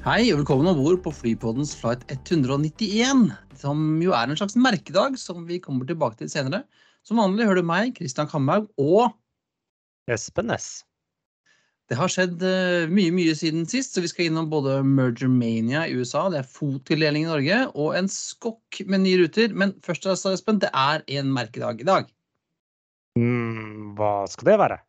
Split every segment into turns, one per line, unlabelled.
Hei og velkommen om bord på Flypoddens flight 191, som jo er en slags merkedag som vi kommer tilbake til senere. Som vanlig hører du meg, Kristian Kamhaug, og
Espen Næss.
det har skjedd eh, mye mye siden sist, så vi skal innom både Mergermania i USA, det er FOT-tildeling i Norge, og en skokk med nye ruter. Men først altså, Espen, det er en merkedag i dag.
Mm, hva skal det være?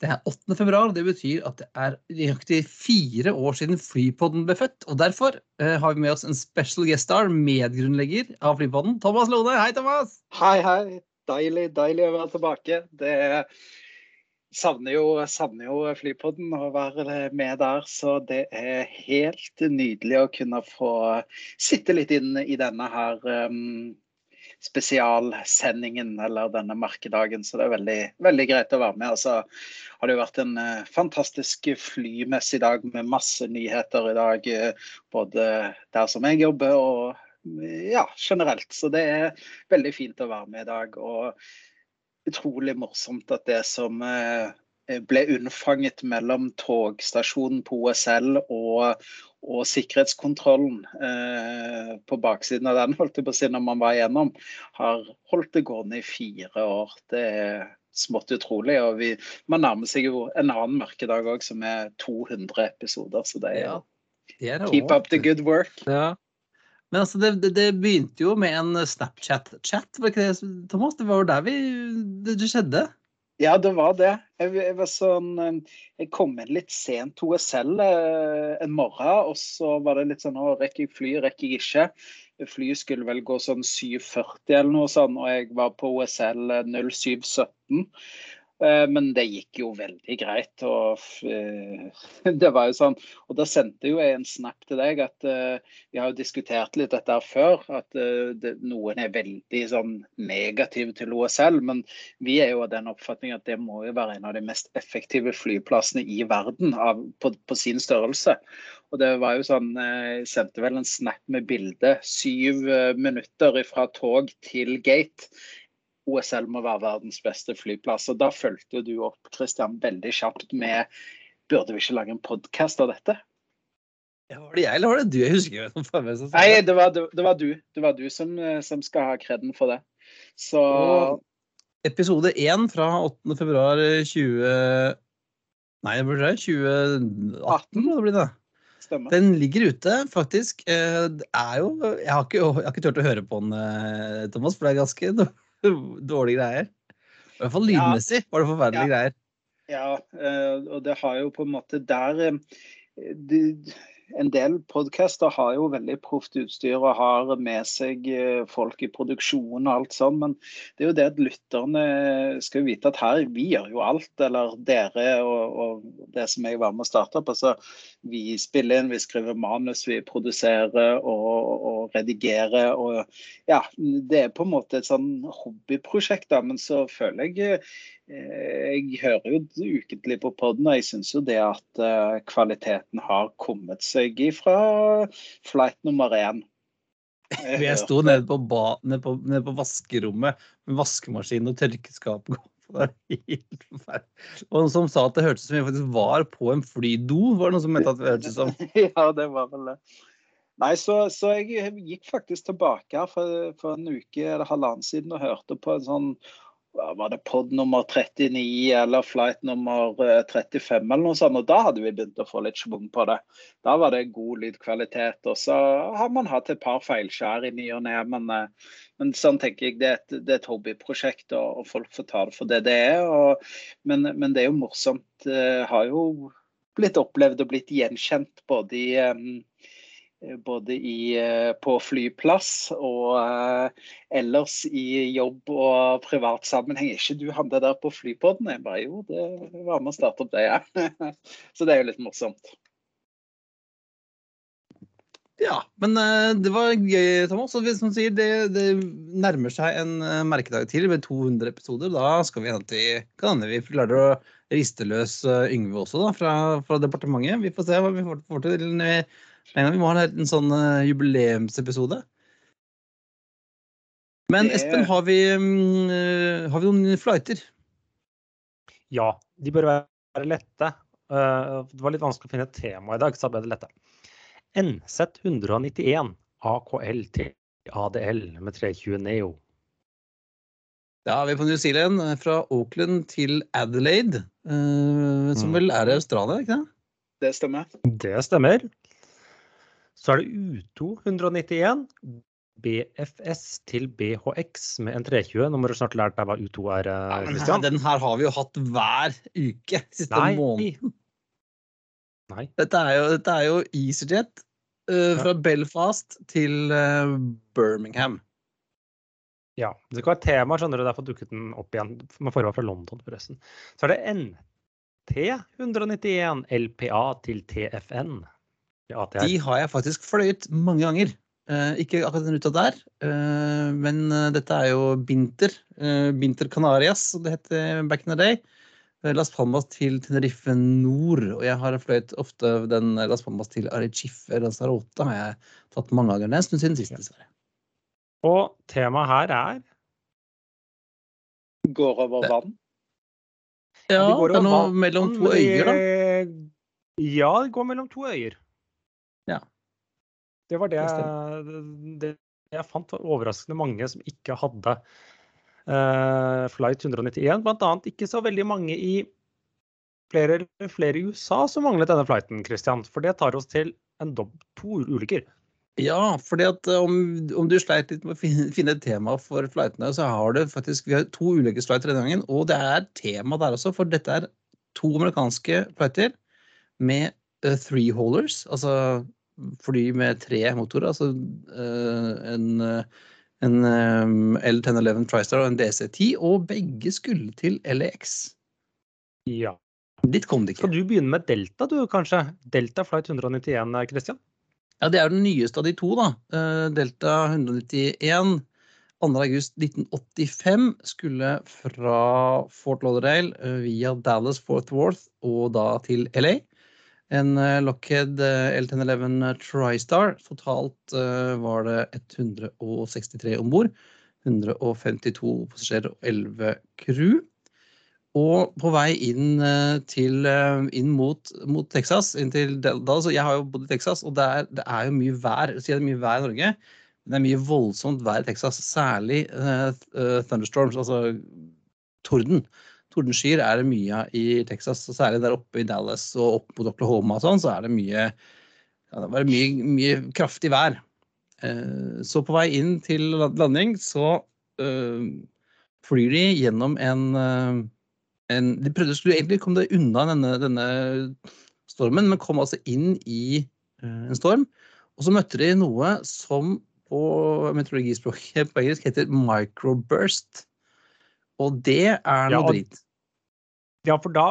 Det er 8. februar, og det betyr at det er nøyaktig fire år siden Flypodden ble født. Og derfor eh, har vi med oss en special guest star, medgrunnlegger av Flypodden, Thomas Lone. Hei, Thomas!
Hei, hei. Deilig, deilig å være tilbake. Det savner jo, savner jo Flypodden å være med der, så det er helt nydelig å kunne få sitte litt inn i denne her um, spesialsendingen eller denne merkedagen. Så det er veldig, veldig greit å være med. Og så har det jo vært en uh, fantastisk flymessig dag med masse nyheter i dag. Uh, både der som jeg jobber og ja, generelt. Så det er veldig fint å være med i dag. Og utrolig morsomt at det som uh, ble unnfanget mellom togstasjonen på OSL og, og sikkerhetskontrollen eh, på baksiden av den, holdt jeg på å si, når man var igjennom, har holdt det gående i fire år. Det er smått utrolig. Og vi, man nærmer seg jo en annen mørkedag òg, som er 200 episoder. Så det er ja,
det er det
keep
også.
up the good work.
Ja. Men altså, det, det, det begynte jo med en Snapchat-chat, var ikke det, Thomas? Det var jo der vi, det, det skjedde.
Ja, det var det. Jeg, jeg, var sånn, eh, jeg kom inn litt sent til OSL eh, en morgen, og så var det litt sånn Å, rekker jeg fly, rekker jeg ikke? Flyet skulle vel gå sånn 7.40 eller noe sånt, og jeg var på OSL 07.17. Eh, Men det gikk jo veldig greit. Og eh, det var jo sånn Og da sendte jo jeg en snap til deg at eh, vi har jo diskutert litt dette før. At noen er veldig sånn negative til OSL. Men vi er jo av den oppfatning at det må jo være en av de mest effektive flyplassene i verden av, på, på sin størrelse. Og det var jo sånn, Jeg sendte vel en snap med bilde. Syv minutter fra tog til gate. OSL må være verdens beste flyplass. Og da fulgte du opp Christian, veldig kjapt med Burde vi ikke lage en podkast av dette?
Ja, var det jeg, eller var det du? Jeg husker ikke. hvem som
Nei,
det.
var, det, det var du. Det var du som, eh, som skal ha kreden for det. Så
Og episode 1 fra 8. februar 20... Nei, det burde være 2018, må det bli det.
stemmer.
Den ligger ute, faktisk. Eh, Det er jo Jeg har ikke, jeg har ikke turt å høre på den, eh, Thomas, for det er ganske dårlige greier. I hvert fall lydmessig var det forferdelige
Ja.
greier.
Ja, eh, og det har jo på en måte der eh, de, En del podcaster har jo veldig proft utstyr og har med seg eh, folk i produksjon og alt sånn, men det er jo det at lytterne skal vite at her, vi gjør jo alt, eller dere og, og det som jeg var med å starte opp. Altså, vi spiller inn, vi skriver manus, vi produserer og, og redigerer. og ja, Det er på en måte et sånn hobbyprosjekt, da, men så føler jeg Jeg hører jo ukentlig på podden, og jeg syns jo det at eh, kvaliteten har kommet seg ifra flight nummer én. Jeg
sto nede på, ba, nede på, nede på vaskerommet med vaskemaskin og tørkeskap. Og noen som sa at det hørtes ut som jeg faktisk var på en flydo. Var det noen som mente at det hørtes som
Ja, det var vel det. Nei, så, så jeg gikk faktisk tilbake for, for en uke eller halvannen siden og hørte på en sånn var det pod nummer 39 eller flight nummer eh, 35 eller noe sånt, og da hadde vi begynt å få litt schwung på det. Da var det god lydkvalitet, og så har man hatt et par feilskjær i ny og ne, men, eh, men sånn tenker jeg, det er et, det er et hobbyprosjekt, og, og folk får ta det for det det er. Og, men, men det er jo morsomt. det har jo blitt opplevd og blitt gjenkjent både i eh, både i, eh, på flyplass og eh, ellers i jobb og privat sammenheng. Ikke du han der på flypodden? Jeg bare jo, det var med å starte opp det, ja. Så det er jo litt morsomt.
Ja, men eh, det var gøy, Thomas. Og som sier det, det nærmer seg en eh, merkedag til med 200 episoder. Da skal vi hende kan vi klarer å riste løs eh, Yngve også da, fra, fra departementet. Vi får se hva vi får til. En gang. Vi må ha en sånn eh, jubileumsepisode. Men
Det-
Espen, har vi, mm, eh, har vi noen flighter?
Ja, de bør være lette. Eh, Det var litt vanskelig å finne et tema i dag, så da ble det lette. NZ 191 AKL til ADL med 320 Neo.
Da er vi på New Zealand, fra Auckland til Adelaide. eh, som
Mm.
vel er i Australia, ikke det?
Det stemmer.
Det stemmer. Så er det U2 191 BFS til BHX med en 320. Nå må du snart lære deg hva U2 er,
Ja,
eh,
den her har vi jo hatt hver uke siste
Nei.
måneden.
Nei.
Dette er jo, dette er jo EasyJet uh, fra Belfast til uh, Birmingham.
Ja. Det skal være tema, skjønner du. Derfor dukket den opp igjen. Med forhold fra London, forresten. Så er det NT 191 LPA til TFN. Ja, er...
De har jeg faktisk fløyet mange ganger. Eh, ikke akkurat den ruta der, eh, men eh, dette er jo Binter. eh, Binter Canarias, som det het back in the day. Eh, Las Palmas til Tenerife Nord. Og jeg har fløyet ofte den Las Palmas til Arrecife Lanzarote. har jeg tatt mange ganger. Det er en stund siden sist, dessverre.
Og temaet her er
Går over vann.
Ja,
det,
det er noe mellom to øyer, da.
Ja, det går mellom to øyer. Det var det,
Det
jeg fant. Overraskende mange som ikke hadde uh, flight 191. Blant annet ikke så veldig mange i flere, flere i USA som manglet denne flighten, Christian. For det tar oss til en dobb, to ulykker.
Ja, fordi at eh, om, om du sleit litt med å finne, et tema for flightene, så har du faktisk vi har to ulike flighter denne gangen, og det er tema der også, for dette er to amerikanske flighter med uh, three haulers, altså fly med tre motorer, altså eh, en, eh, en eh, L1011 TriStar og en DC-10, og begge skulle til LAX.
Ja.
Dit kom det ikke.
Skal du begynne med Delta, du kanskje? Delta flight 191, Christian?
Ja, det er den nyeste av de to, da. Delta 191. 2. august 1985 skulle fra Fort Lauderdale via Dallas Fort Worth og da til LA. En eh, Lockheed eh, L1011 TriStar. Totalt eh, var det 163 om bord. 152 passasjerer og 11 crew. Og på vei inn, eh, til, eh, inn mot, mot Texas, inn Dallas Jeg har jo bodd i Texas, og det er, det er jo mye vær. Det er mye vær i Norge, men det er mye voldsomt vær i Texas. Særlig eh, eh, thunderstorms, altså torden. Tordenskyer er det mye av i Texas, og særlig der oppe i Dallas og opp mot Oklahoma og sånn, så er det mye, ja, det mye, mye kraftig vær. Eh, Så på vei inn til landing så eh, flyr de gjennom en, eh, en De prøvde skulle egentlig komme deg unna denne, denne stormen, men kom altså inn i en storm. Og så møtte de noe som på meteorologispråket på engelsk heter microburst. Og det er noe
Ja,
drit.
Ja, for da,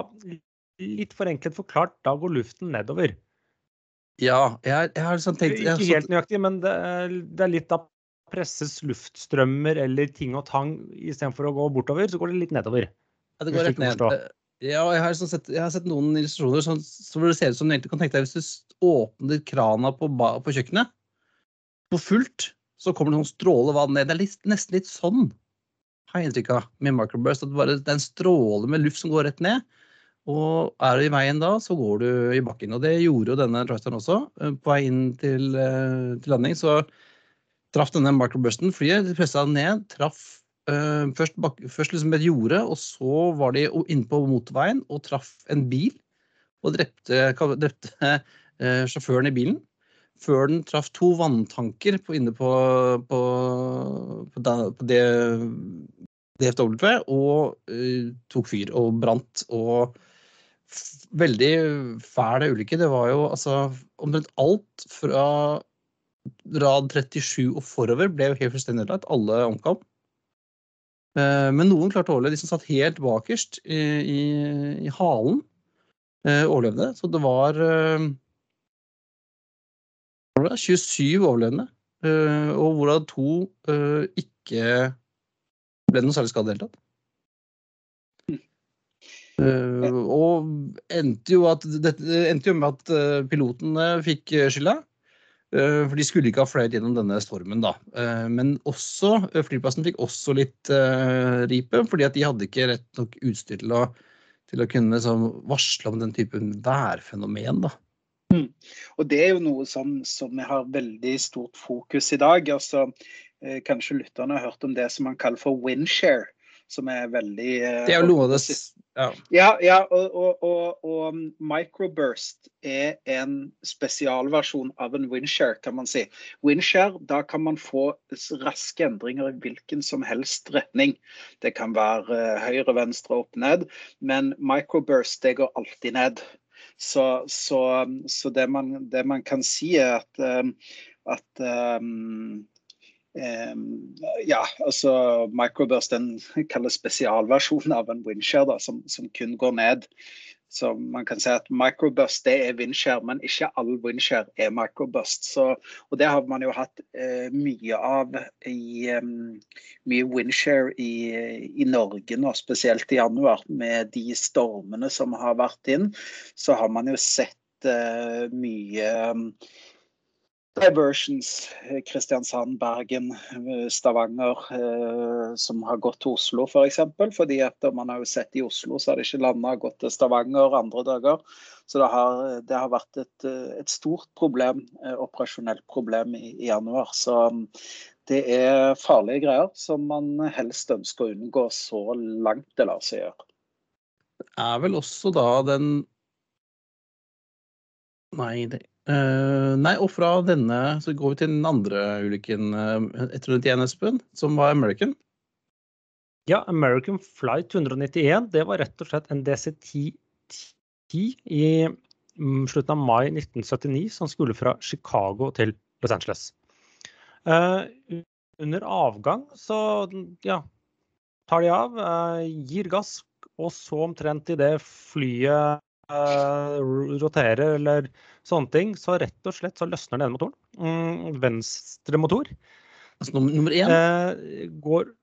litt forenklet forklart, da går luften nedover.
Ja, jeg, jeg har liksom tenkt
Ikke helt nøyaktig, men det det er litt da presses luftstrømmer eller ting og tang istedenfor å gå bortover, så går det litt nedover.
Ja, det går rett ned. Ja, jeg har, sånn sett, jeg har sett noen illustrasjoner som, som det ser ut som du egentlig kan tenke deg hvis du åpner krana på, på kjøkkenet på fullt, så kommer det sånn stråle vann ned. Det er litt, nesten litt sånn, har jeg inntrykk av, med microburst. At bare, det er en stråle med luft som går rett ned. Og er du i veien da, så går du i bakken. Og det gjorde jo denne Tristeren også. Eh, På vei inn til, eh, til landing så traff denne microbursten flyet. Pressa ned, traff uh, først, bak, først liksom et jorde, og så var de inne på motorveien og traff en bil. Og drepte, drepte uh, sjåføren i bilen. Før den traff to vanntanker på, inne på, på, på, på det, DFW og uh, tok fyr og brant. Og veldig fæl ulykke. Det var jo altså omtrent alt fra rad 37 og forover ble jo helt fullstendig ødelagt. Alle omkom. Eh, Men noen klarte å overleve. De som satt helt bakerst i, i, i halen, eh, overlevde. Så det var 27 overlevende, eh, og hvorav to eh, ikke ble noe særlig skadet i det hele tatt. Eh, og endte jo, at, endte jo med at pilotene fikk skylda. For de skulle ikke ha fløyet gjennom denne stormen, da. Men også, flyplassen fikk også litt ripe, fordi at de hadde ikke rett nok utstyr til å, til å kunne liksom, varsle om den typen værfenomen. da.
Mm. Og Det er jo noe som, som vi har veldig stort fokus i dag. altså eh, Kanskje lytterne har hørt om det som man kaller for windshare. Som er veldig eh,
Det er jo noe av det ja.
Ja, ja og, og, og, og, microburst er en spesialversjon av en windshare, kan man si. Windshare, da kan man få raske endringer i hvilken som helst retning. Det kan være eh, høyre, venstre, opp, ned. Men microburst, det går alltid ned. Så, så, så det, man, det, man, kan si, er at, um, at um, um, ja, altså Microburst kalles spesialversjonen av en windshare da, som, som kun går ned. Så man kan si at microbust det er windshare, men ikke all windshare er microbust. Så, og det har man jo hatt eh, mye av i um, mye windshare i, i, Norge nå, spesielt i januar. Med de stormene som har vært inn, så har man jo sett eh, mye um, diversions. Eh, Kristiansand, Bergen, eh, Stavanger eh, som har gått til Oslo. For eksempel, fordi at man har jo sett i Oslo, så har det ikke landa gått til Stavanger andre dager. Så det har, det har vært et, et, stort problem, operasjonelt problem i, i, januar. Så mm, det er farlige greier som man helst ønsker å unngå så langt det lar seg gjøre.
Det er vel også da den Nei, det Uh, nei, og fra denne så går vi til den andre ulykken uh, etter 191, Espen, som var American.
Ja, American Flight 191. Det var rett og slett en DC-10 i um, slutten av mai 1979 som skulle fra Chicago til Los Angeles. Uh, under avgang så ja, tar de av, gir gass, og så omtrent idet flyet roterer eller sånne ting, så rett og slett så løsner denne motoren. Mm, venstre motor.
Altså nummer én?
Eh, går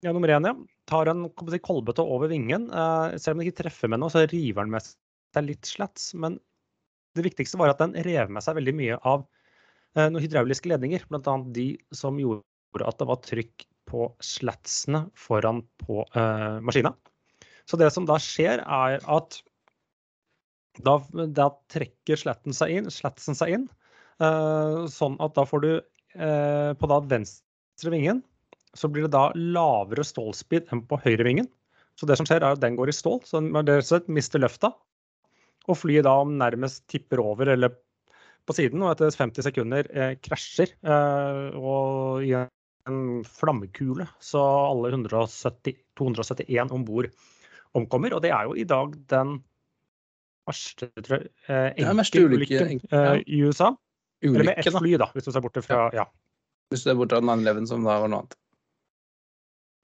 Ja, nummer én, ja. Tar en si, kolbete over vingen. Eh, selv om den ikke treffer med noe, så river den med seg litt slats. Men det viktigste var at den rev med seg veldig mye av eh, noen hydrauliske ledninger. Bl.a. de som gjorde at det var trykk på slatsene foran på eh, maskina. Så det som da skjer, er at da, da trekker sletten seg inn, slatsen seg inn uh, sånn at da får du uh, på da venstre vingen så blir det da lavere stålspeed enn på høyre vingen. Så det som skjer, er at den går i stål, så den mister løfta. Og flyet da nærmest tipper over eller på siden, og etter 50 sekunder eh, krasjer. Eh, og i en flammekule, så alle 170, 271 om bord omkommer. Og det er jo i dag den verste tror jeg, eh, enkeltulykken ja. i USA. Ulykke, Eller med ett fly, da, hvis du ser bort fra ja.
Hvis du ser bort fra 9-11, som da var noe annet.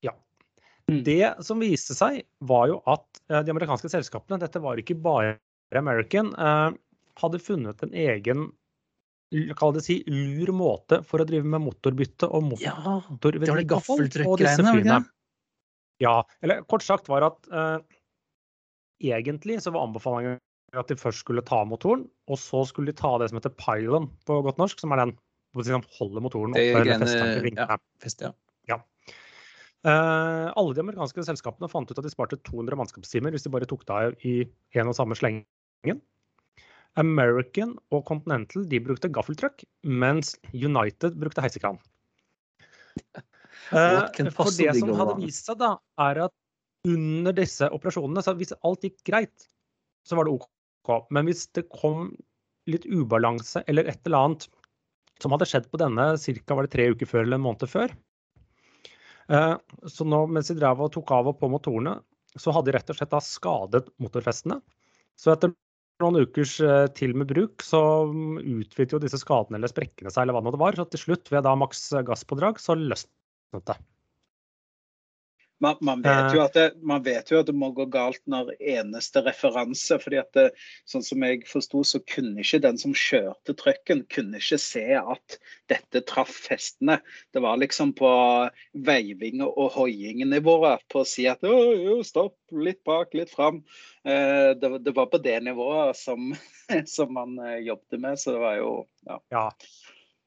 Ja. Mm. Det som viste seg, var jo at eh, de amerikanske selskapene, dette var ikke bare American, eh, hadde funnet en egen kall det si, lur måte for å drive med motorbytte og
motorvedlikehold ja, på disse flyene.
Ja, eller kort sagt var at eh, egentlig så var anbefalingen at de først skulle ta motoren, og så skulle de ta det som heter pylon på godt norsk, som er den som holder motoren oppe. eller
Ja, fest, ja.
ja. Uh, alle de amerikanske selskapene fant ut at de sparte 200 mannskapstimer hvis de bare tok det av i en og samme slengen. American og Continental de brukte gaffeltruck, mens United brukte heisekran. Uh, for det som hadde vist seg, da, er at under disse operasjonene, så hvis alt gikk greit, så var det OK. Men hvis det kom litt ubalanse eller et eller annet som hadde skjedd på denne ca. tre uker før eller en måned før eh, Så nå mens de drev og tok av og på motorene, så hadde de rett og slett da skadet motorfestene. Så etter noen ukers eh, til med bruk, så utvidet jo disse skadene eller sprekkene seg, eller hva det var. Så til slutt, ved da maks gasspådrag, så løsnet det.
Man, man, vet eh. det, man, vet jo at det må gå galt når eneste referanse. fordi at det, sånn som jeg forsto, så kunne ikke den som kjørte trucken, kunne ikke se at dette traff festene. Det var liksom på veiving og hoiing-nivået på å si at jo, stopp, litt bak, litt fram. Eh, det, det, var på det nivået som, som man eh, jobbet med, så det var jo ja.
ja.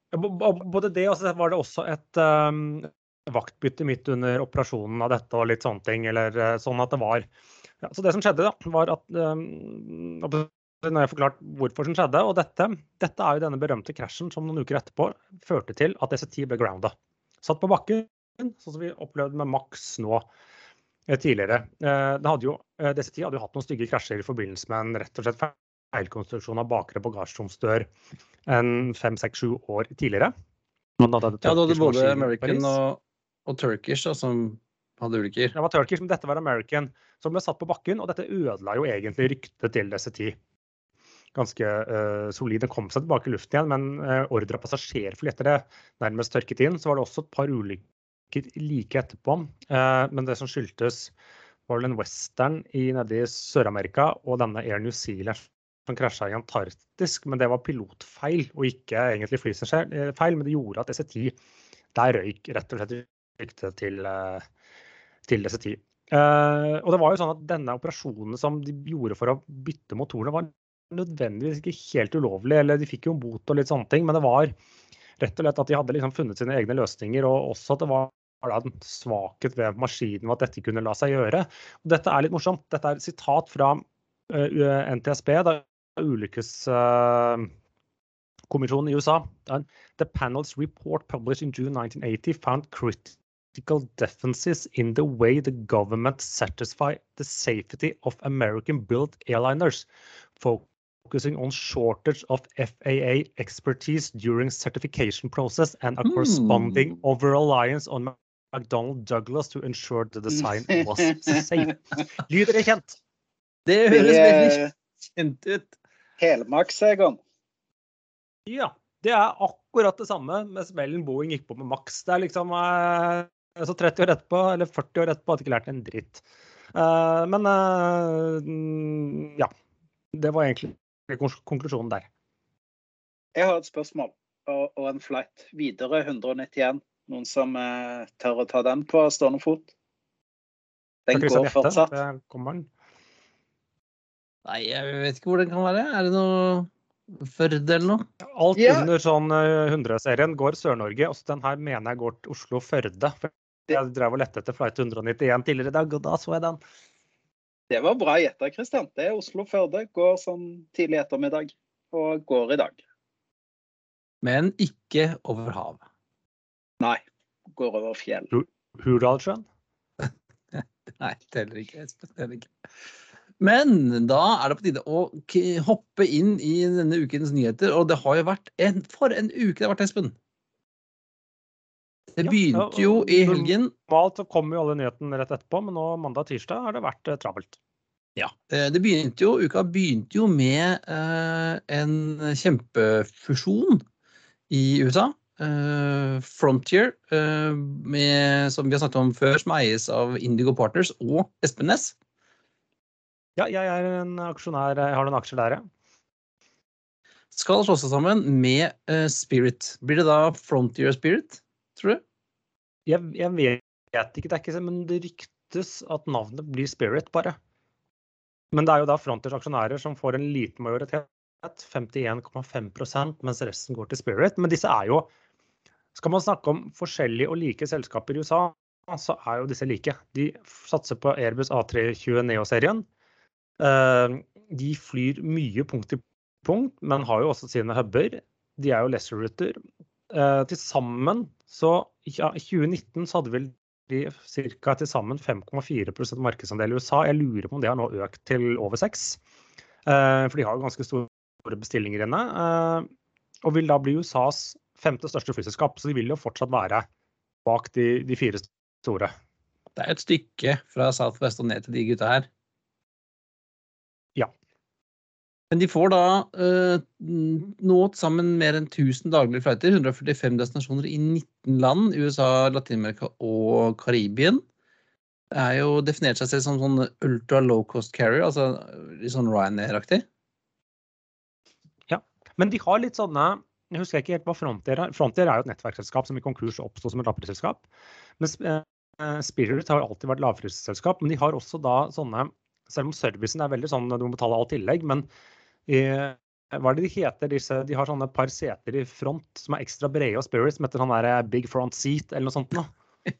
Både det og så var det også et um, vaktbytte midt under operasjonen av dette og litt sånne ting. eller eh, sånn at det var ja, så Det som skjedde, da, var at um, når jeg forklart hvorfor som skjedde. Og dette, dette er jo denne berømte krasjen som noen uker etterpå førte til at DC10 ble grounda. Satt på bakken, sånn som vi opplevde med Max nå eh, tidligere. Det hadde jo, eh, DC10 hadde jo hatt noen stygge krasjer i forbindelse med en rett og slett feilkonstruksjon av bakre bagasjeromsdør en fem, seks, sju år tidligere.
Ja, da hadde både American og, og Turkish da, som hadde ulykker.
Det var Turkish, men dette var American, som ble satt på bakken. Og dette ødela jo egentlig ryktet til DC10 ganske uh, solid. Kom seg tilbake i luften igjen, men uh, ordre av passasjerfly etter det nærmest tørket inn. Så var det også et par ulykker like etterpå. Uh, men det som skyldtes, var vel en western i, nede i Sør-Amerika og denne Air New Zealand som krasja i Antarktisk. Men det var pilotfeil og ikke egentlig feil, men det gjorde at DC10 der røyk rett og slett ryktet til, til DC10. Uh, og det var jo sånn at denne operasjonen som de gjorde for å bytte motorene, var nødvendigvis ikke helt ulovlig, eller de fikk jo en bot og litt sånne ting, men det var rett og slett at de hadde liksom funnet sine egne løsninger, og også at det var en svakhet ved maskinen at dette kunne la seg gjøre. Og dette er litt morsomt. Dette er et sitat fra uh, NTSB, da ulykkeskommisjonen uh, i USA. The panel's report published in June 1980 found critical differences in the way the government satisfy the safety of American-built airliners. focusing on shortage of FAA expertise during certification process and a corresponding mm. over-reliance on McDonald Douglas to ensure the design was safe. Lyder det kjent?
Det høres veldig kjent ut.
Helmaks, Egon.
Ja. Det er akkurat det samme med smellen Boeing gikk på med Max. Det er liksom eh, altså 30 år etterpå, eller 40 år etterpå, hadde ikke lært en dritt. Uh, men uh, ja. Det var egentlig konklusjonen der.
Jeg har et spørsmål og, og en flight. Videre 191. Noen som eh, tør å ta den på stående fot? Den går fortsatt.
Nei, jeg vet ikke hvor den kan være. Er det noe Førde eller noe?
Alt ja. under sånn 100-serien eh, går Sør-Norge. Også den her mener jeg går til Oslo-Førde. Jeg drev og lette etter flight 191 tidligere i dag, og da så jeg den.
Det var bra gjetta, Kristian. Det er Oslo-Førde. Går sånn tidlig ettermiddag. Og går i dag.
Men ikke over havet.
Nei. Går over fjell.
Hurdalssjøen?
Nei, teller ikke. Teller ikke. Men da er det på tide å hoppe inn i denne ukens nyheter. Og det har jo vært en For en uke det har vært, Espen! Det begynte jo i helgen.
Normalt kommer jo alle nyhetene rett etterpå, men nå mandag og tirsdag har det vært eh, travelt.
Ja. Eh, det begynte jo, Uka begynte jo med eh, en kjempefusjon i USA. Eh, Frontier, eh, med, som vi har snakket om før, som eies av Indigo Partners og Espen Næss.
Ja, jeg er en aksjonær. Jeg har noen aksjer der, ja.
Skal slå seg sammen med uh, Spirit. Blir det da Frontier Spirit, tror du?
Jeg, jeg, vet ikke, det ikke men det ryktes at navnet blir Spirit, bare. Men det er jo da Frontiers aksjonærer som får en liten majoritet, 51,5% mens resten går til Spirit. Men disse er jo Skal man snakke om forskjellige og like selskaper i USA, så er jo disse like. De satser på Airbus A320 Neo-serien. Eh, de flyr mye punkt til punkt, men har jo også sine huber. De er jo lesser-ruter. Eh, til sammen så ja, I 2019 så hadde vel de ca. til sammen 5,4% markedsandel i USA. Jeg lurer på om det har nå økt til over 6 eh, For de har jo ganske store bestillinger inne. Eh, og vil da bli USAs femte største flyselskap. Så de vil jo fortsatt være bak de, de fire store.
Det er et stykke fra Southwest og ned til de gutta her. Men de får da eh, nå til sammen mer enn 1000 daglige flighter, 145 destinasjoner i 19 land, USA, Latin-Amerika og Karibien. Det er jo definert seg selv som sånn ultra low cost carrier, altså litt sånn Ryanair-aktig.
Ja, men de har litt sånne Jeg husker ikke helt hva Frontier er. Frontier er jo et nettverksselskap som i konkurs oppsto som et lavprisselskap. Men eh, Spirit har alltid vært lavprisselskap, men de har også da sånne selv om servicen er veldig sånn du må betale alt tillegg, men i, hva er det de heter? Disse, de har sånne par seter i front som er ekstra brede og Spirit, som heter sånn der Big Front Seat eller noe sånt noe.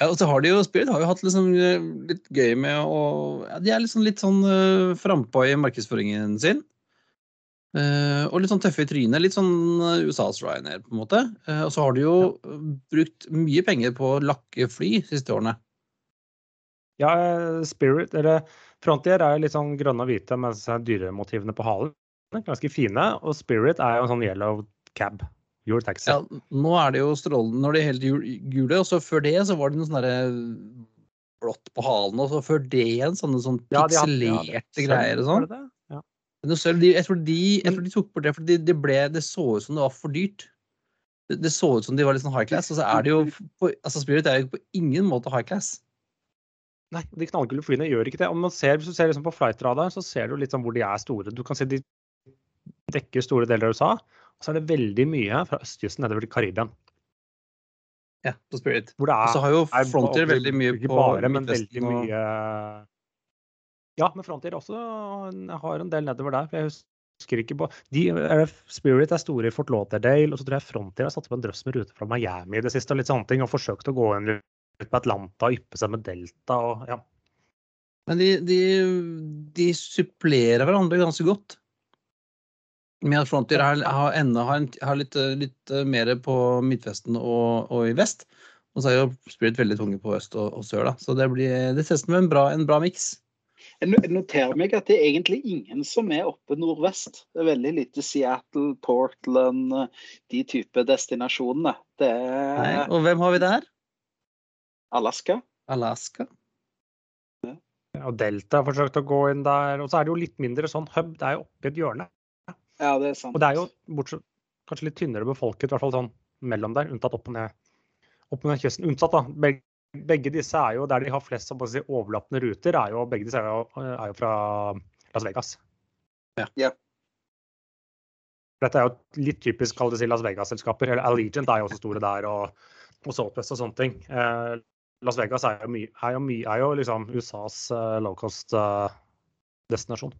Ja, og så har de jo Spirit har jo hatt liksom eh, litt gøy med å ja, De er liksom litt sånn uh, frampå i markedsføringen sin. Uh, og litt sånn tøffe i trynet. Litt sånn USAs Ryanair, på en måte. Uh, og så har de jo ja. brukt mye penger på å lakke fly de siste årene.
Ja, Spirit, eller Frontier er litt sånn grønne og hvite med dyremotivene på halen. Ganske fine. Og Spirit er jo en sånn yellow cab. Gul taxi.
Ja, nå er det jo strålende når de er helt gule, og så før det så var det noe sånn derre blått på halen, og så før det igjen sånne sånn pikselerte ja, ja, greier og sånn. Ja. Jeg, tror de, jeg tror de tok bort det, for det, de ble, det så ut som det var for dyrt. Det, det, så ut som de var litt sånn high class, og så er det jo på, altså Spirit er jo på ingen måte high class.
Nei, de knallgule flyene gjør ikke det. Om man ser, hvis du ser liksom på flightradar, så ser du litt sånn hvor de er store. Du kan se de dekker store deler av USA. Og så er det veldig mye fra østkysten nedover til Karibia.
Ja, på Spirit. Og så har jo Frontier veldig mye på
bare, men veldig mye Ja, men Frontier også har en del nedover der. jeg husker ikke på de, Spirit er store i Fort Lauderdale, og så tror jeg Frontier har satt opp en drøss med ruter fra Miami i det siste, og litt sånne ting, og forsøkt å gå inn litt på Atlanta og yppe seg med Delta og ja.
Men de, de, de supplerer hverandre ganske godt. Med at Frontier har, har, enda, har, har litt, litt, eh, mer på Midtvesten og, og, i vest. Og så er jo Spirit veldig tunge på øst og, og sør. da. Så det blir det ses med en bra, en bra miks.
Jeg noterer meg at det er egentlig ingen som er oppe nordvest. Det er veldig lite Seattle, Portland, de type destinasjonene. Det er...
Nei, og hvem har vi der?
Alaska.
Alaska.
Ja. Og Delta har forsøkt å gå inn der. Og så er det jo litt mindre sånn hub. Det er jo oppi et hjørne.
Ja, det er sant.
Og det er jo bortsett, kanskje litt tynnere befolket, i hvert fall sånn mellom der, unntatt opp og ned, opp og ned kysten. Unntatt, da. Begge, begge disse er jo der de har flest si, overlappende ruter, er jo, begge disse er jo, er jo fra Las Vegas.
Ja. ja.
Dette er jo litt typisk kall det si Las Vegas-selskaper. eller Allegiant er jo også store der, og, og Southwest og sånne ting. Eh, Las Vegas er jo, my, er jo, my, er jo liksom USAs uh, low cost-destinasjon. Uh,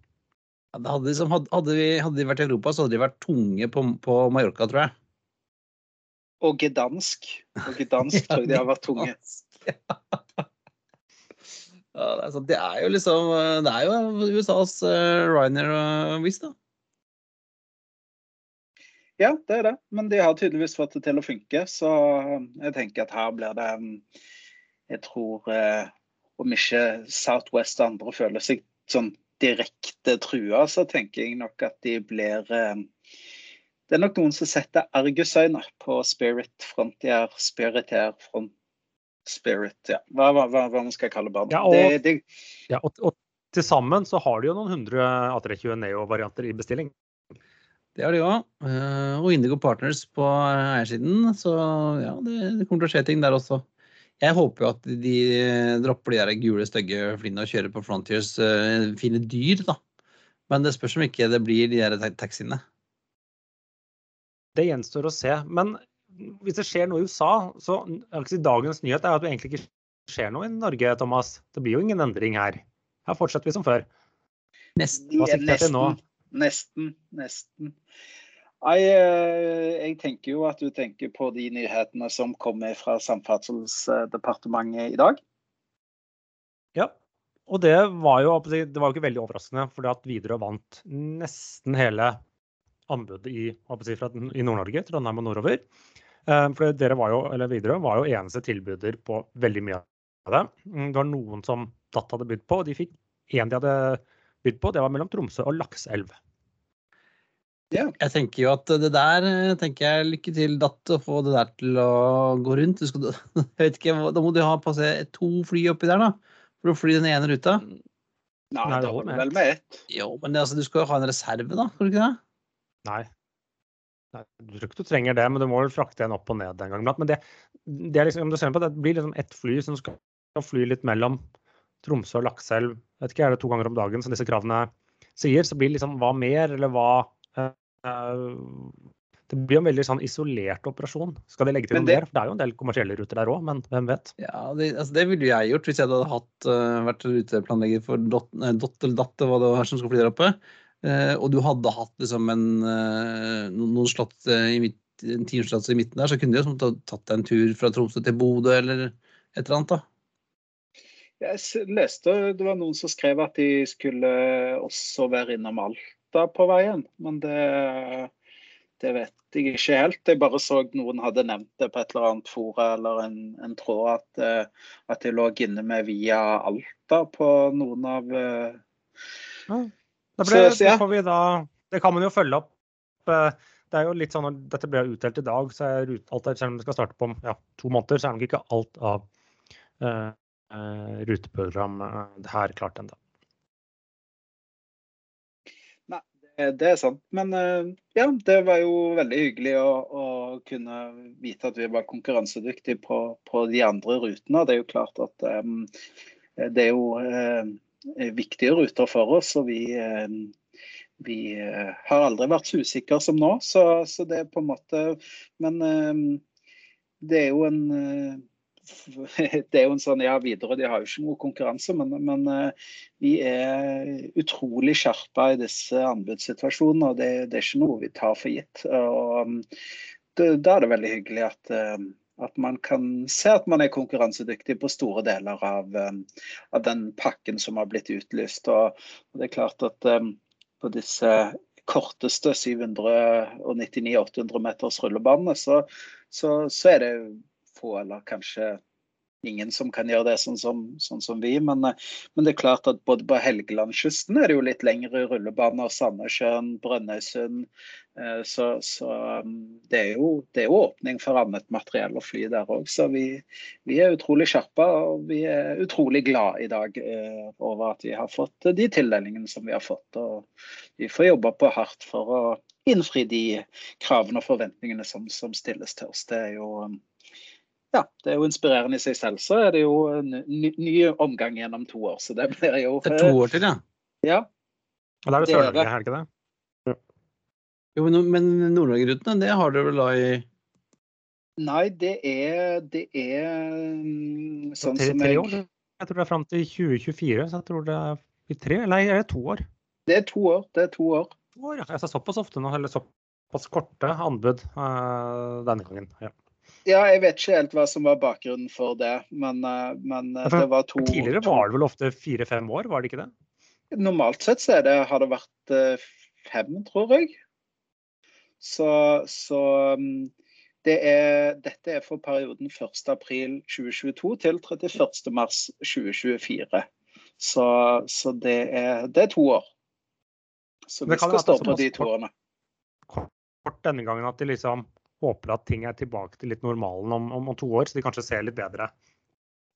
hadde, liksom, hadde, vi, hadde, de vært i Europa, så hadde de vært tunge på, på Mallorca, tror jeg.
Og gedansk. Og gedansk tror jeg de har vært tunge.
ja, det, er det, er jo liksom Det er jo USAs uh, Ryanair og Wizz, da.
Ja, det er det. Men de har tydeligvis fått det til å funke. Så jeg tenker at her blir det Jeg tror eh, om ikke Southwest og andre føler seg sånn direkte trua, så tenker jeg nok at de blir eh, Det er nok noen som setter argusøyne på Spirit Frontier, Spirit Air, Front Spirit, ja. Hva, hva, hva, hva man skal kalle barna.
Ja, og, det, det... ja, og, og til sammen så har de jo noen hundre A320 Neo-varianter i bestilling.
Det har de òg. Eh, og Indigo Partners på eiersiden. Så ja, det, det, kommer til å skje ting der også. Jeg håper jo at de dropper de der gule, stygge flyene og kjører på Frontiers uh, fine dyr, da. Men det spørs om ikke det blir de der taxiene.
Det gjenstår å se. Men hvis det skjer noe i USA, så si, dagens nyhet er at det egentlig ikke skjer noe i Norge, Thomas. Det blir jo ingen endring her. Her fortsetter vi som før.
Nesten. Nesten. Nesten. Nei, eh, jeg tenker jo at du tenker på de nyhetene som kommer fra Samferdselsdepartementet i dag.
Ja, og det var jo, det var jo ikke veldig overraskende, fordi at Widerøe vant nesten hele anbudet i, i Nord-Norge, Trondheim og nordover. Eh, for dere var jo, eller Widerøe var jo eneste tilbyder på veldig mye av det. Mm, det var noen som DAT hadde bydd på, og de fikk én de hadde bydd på. Det var mellom Tromsø og Lakselv.
Ja. Jeg tenker jo at det der eh, tenker jeg lykke til, Datt, å få det der til å gå rundt. Skal, jeg vet ikke, Da må du ha passert to fly oppi der, da, for å fly den ene ruta.
Nei, det holder vel med ett.
Jo, men det, altså, du skal jo ha en reserve, da? Skal du ikke det?
Nei. Nei. Du tror ikke du trenger det, men du må vel frakte en opp og ned en gang iblant. Men det, det, er liksom, du ser på, det blir liksom ett fly som skal fly litt mellom Tromsø og Lakselv. Vet ikke, Er det to ganger om dagen som disse kravene sier? Så blir det liksom hva mer, eller hva Eh, det blir en veldig sånn isolert operasjon. Skal de legge til noe mer? For det er jo en del kommersielle ruter der òg, men hvem vet?
Ja, Det, altså det ville jeg gjort hvis jeg hadde hatt, uh, vært ruteplanlegger for Dot, dot eller Datt, hva det var som skulle fly der oppe. Uh, og du hadde hatt liksom en, uh, noen slott i midt, en timeslott i midten der, så kunne du jo tatt deg en tur fra Tromsø til Bodø eller et eller annet, da.
Jeg leste det var noen som skrev at de skulle også være innom Alta på veien, men det, det vet jeg ikke helt. Jeg bare så noen hadde nevnt det på et eller annet fora eller en, en tråd, at, eh, at de lå inne med via Alta på noen av eh,
ja. det, ble, så, ja. det, da, det kan man jo følge opp. Eh, det er jo litt sånn dette ble utdelt i dag, så er alt der, selv om det skal starte på ja, to måneder, så er nok ikke alt av uh, ruteprogram det her klart ennå.
Det er sant. Men eh, ja, det var jo veldig hyggelig å, å kunne vite at vi var konkurransedyktige på, på, de andre rutene. Det er jo klart at um, det er jo uh, viktige ruter for oss. og vi uh, vi har aldri vært så usikre som nå, så, så, det er på en måte Men det er jo en det er jo en sånn, ja, Widerøe de har jo ikke noe konkurranse, men, men uh, vi er utrolig skjerpa i disse anbudssituasjonene. og det, det, er ikke noe vi tar for gitt. og um, Da er det veldig hyggelig at, uh, at, man kan se at man er konkurransedyktig på store deler av, um, av den pakken som har blitt utlyst. og, og det er klart at på disse korteste 799-800 meters rullebanene, så, så, så er det få, eller kanskje ingen som kan gjøre det sånn som, sånn som vi. Men, eh, men, det er klart at både på Helgelandskysten er det jo litt lengre rullebaner. Sandnessjøen, Brønnøysund. Eh, så, så um, det, er jo, det, er jo, åpning for annet materiell å fly der òg. Så vi, vi, er utrolig skjerpa og vi er utrolig glad i dag eh, over at vi har fått de tildelingene som vi har fått. Og vi får jobbe på hardt for å innfri de kravene og forventningene som, som stilles til oss. Det er jo um, ja, det er jo inspirerende i seg selv. Så er det jo en ny, ny omgang gjennom to år. Så det blir jo
Det er to år til, ja?
Ja.
Og da er det Sør-Norge, er det ikke det? Ja.
Jo, men Nord-Norge-rutene, det har dere vel da i
Nei, det er, det er mm, sånn
som jeg år? Jeg tror det er fram til 2024, så jeg tror det er i tre, eller er det to år?
Det er to år. Det er to år.
To år ja. Jeg sa såpass ofte nå, eller såpass korte anbud uh, denne gangen. ja.
Ja, jeg vet ikke helt hva som var bakgrunnen for det, men, men ja, for, det var to
Tidligere var det vel ofte fire-fem år, var det ikke det?
Normalt sett så det, har det vært eh, fem, tror jeg. Så, så mm, det er, dette er for perioden 1.4.2022 til 31.3.2024. Så, så det, er, det, er, to år. Så vi skal stå på de to årene.
Kort denne gangen at de liksom håper at ting er tilbake til litt normalen om, om, om, to år, så de kanskje ser litt bedre,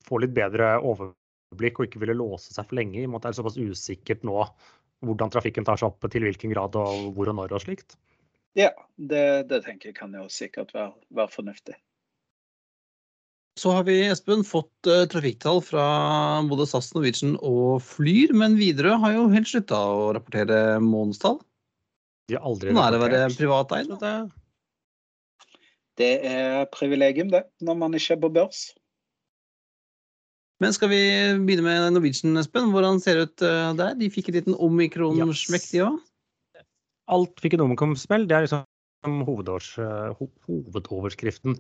får litt bedre overblikk og ikke ville låse seg for lenge. i og med at Det er såpass usikkert nå hvordan trafikken tar seg opp, til hvilken grad og hvor og når og slikt.
Ja, det, det tenker jeg kan jo sikkert være, være, fornuftig.
Så har vi Espen, fått uh, trafikktall fra både SAS, Norwegian og Flyr, men Widerøe har jo helt slutta å rapportere månedstall.
De har aldri
Nå er det å være privateid.
Det er privilegium, det, når man ikke er på børs.
Men skal vi begynne med Norwegian, Espen? Hvordan ser det ut eh, der? De fikk en liten omikron-smekk, de òg?
Alt fikk en omikron-smell. Det er liksom hovedårs, uh, hovedoverskriften.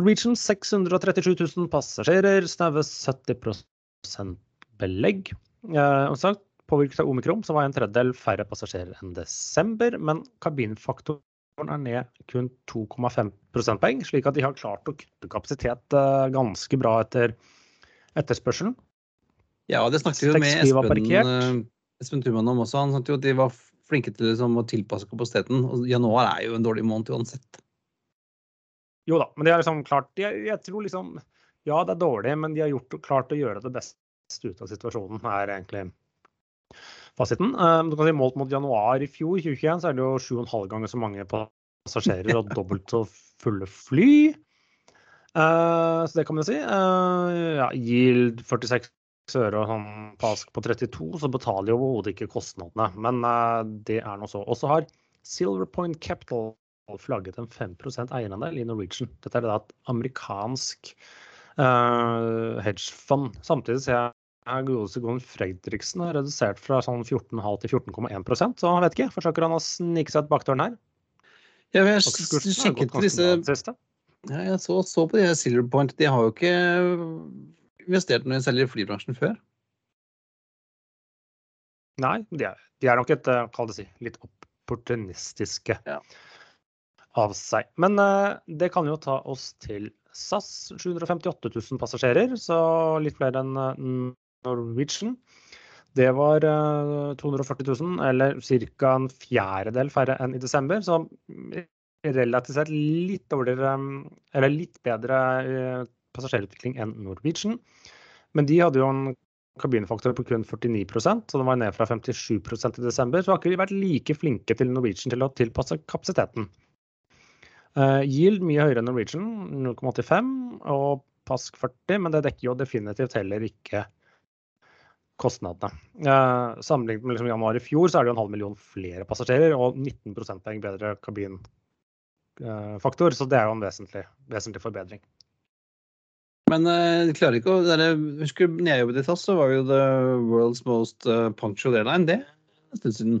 Norwegian 637 000 passasjerer, snaue 70 belegg. Eh, og sagt, Påvirket av omikron så var en tredjedel færre passasjerer enn desember, men kabinfaktor er ned kun 2,5 prosentpoeng, slik at de har klart å kutte kapasitet eh, ganske bra etter etterspørselen.
Ja, det snakket vi med Espen, eh, Espen Thuman om også. Han sa jo at de var flinke til liksom, å tilpasse kapasiteten. og Januar er jo en dårlig måned uansett.
Jo da, men de har liksom klart jeg, jeg, tror liksom Ja, det er dårlig, men de har gjort, klart å gjøre det beste ut av situasjonen, er egentlig fasiten. Eh, du kan si Målt mot januar i fjor, 2021, så er det jo 7,5 ganger så mange passasjerer og dobbelt så fulle fly. Uh, så det kan man jo si. Uh, ja, Yield 46 øre og sånn pask på 32, så betaler jo overhodet ikke kostnadene. Men uh, det er nå så. Og så har Silver Point Capital flagget en 5% eierandel i Norwegian. Dette er da et amerikansk hedgefond. Samtidig ser jeg godeste Gon Fredriksen redusert fra sånn 14,5 til 14,1% så han vet ikke. Forsøker han å snike seg ut bakdøren her?
Ja, har sjekket disse Ja, jeg så, så på de Silver Point. De har jo ikke investert noe selger i flybransjen før.
Nei, de er, de er nok et, eh, kall det si, litt opportunistiske
Ja.
av seg. Men eh, det kan jo ta oss til SAS. 758 000 passasjerer, så litt flere enn eh, Norwegian. Det var eh, 240 000, eller ca. en fjerdedel færre enn i desember. Så relativt sett litt dårligere, mm, eller litt bedre eh, passasjerutvikling enn Norwegian. Men de hadde jo en kabinfaktor på kun 49% så den var ned fra 57% i desember. Så har ikke de vært like flinke til Norwegian til å tilpasse kapasiteten. Uh, yield mye høyere enn Norwegian, 0,85, og Pask 40, men det dekker jo definitivt heller ikke kostnadene. Eh, sammenlignet med liksom januar i fjor, så er det jo en halv million flere passasjerer og 19 prosentpoeng bedre kabinfaktor, så det er jo en vesentlig, vesentlig forbedring.
Men uh, klarer ikke å dere, Husker når jeg jobbet i SAS, så var jo the world's most uh, punctual airline. Det en stund siden.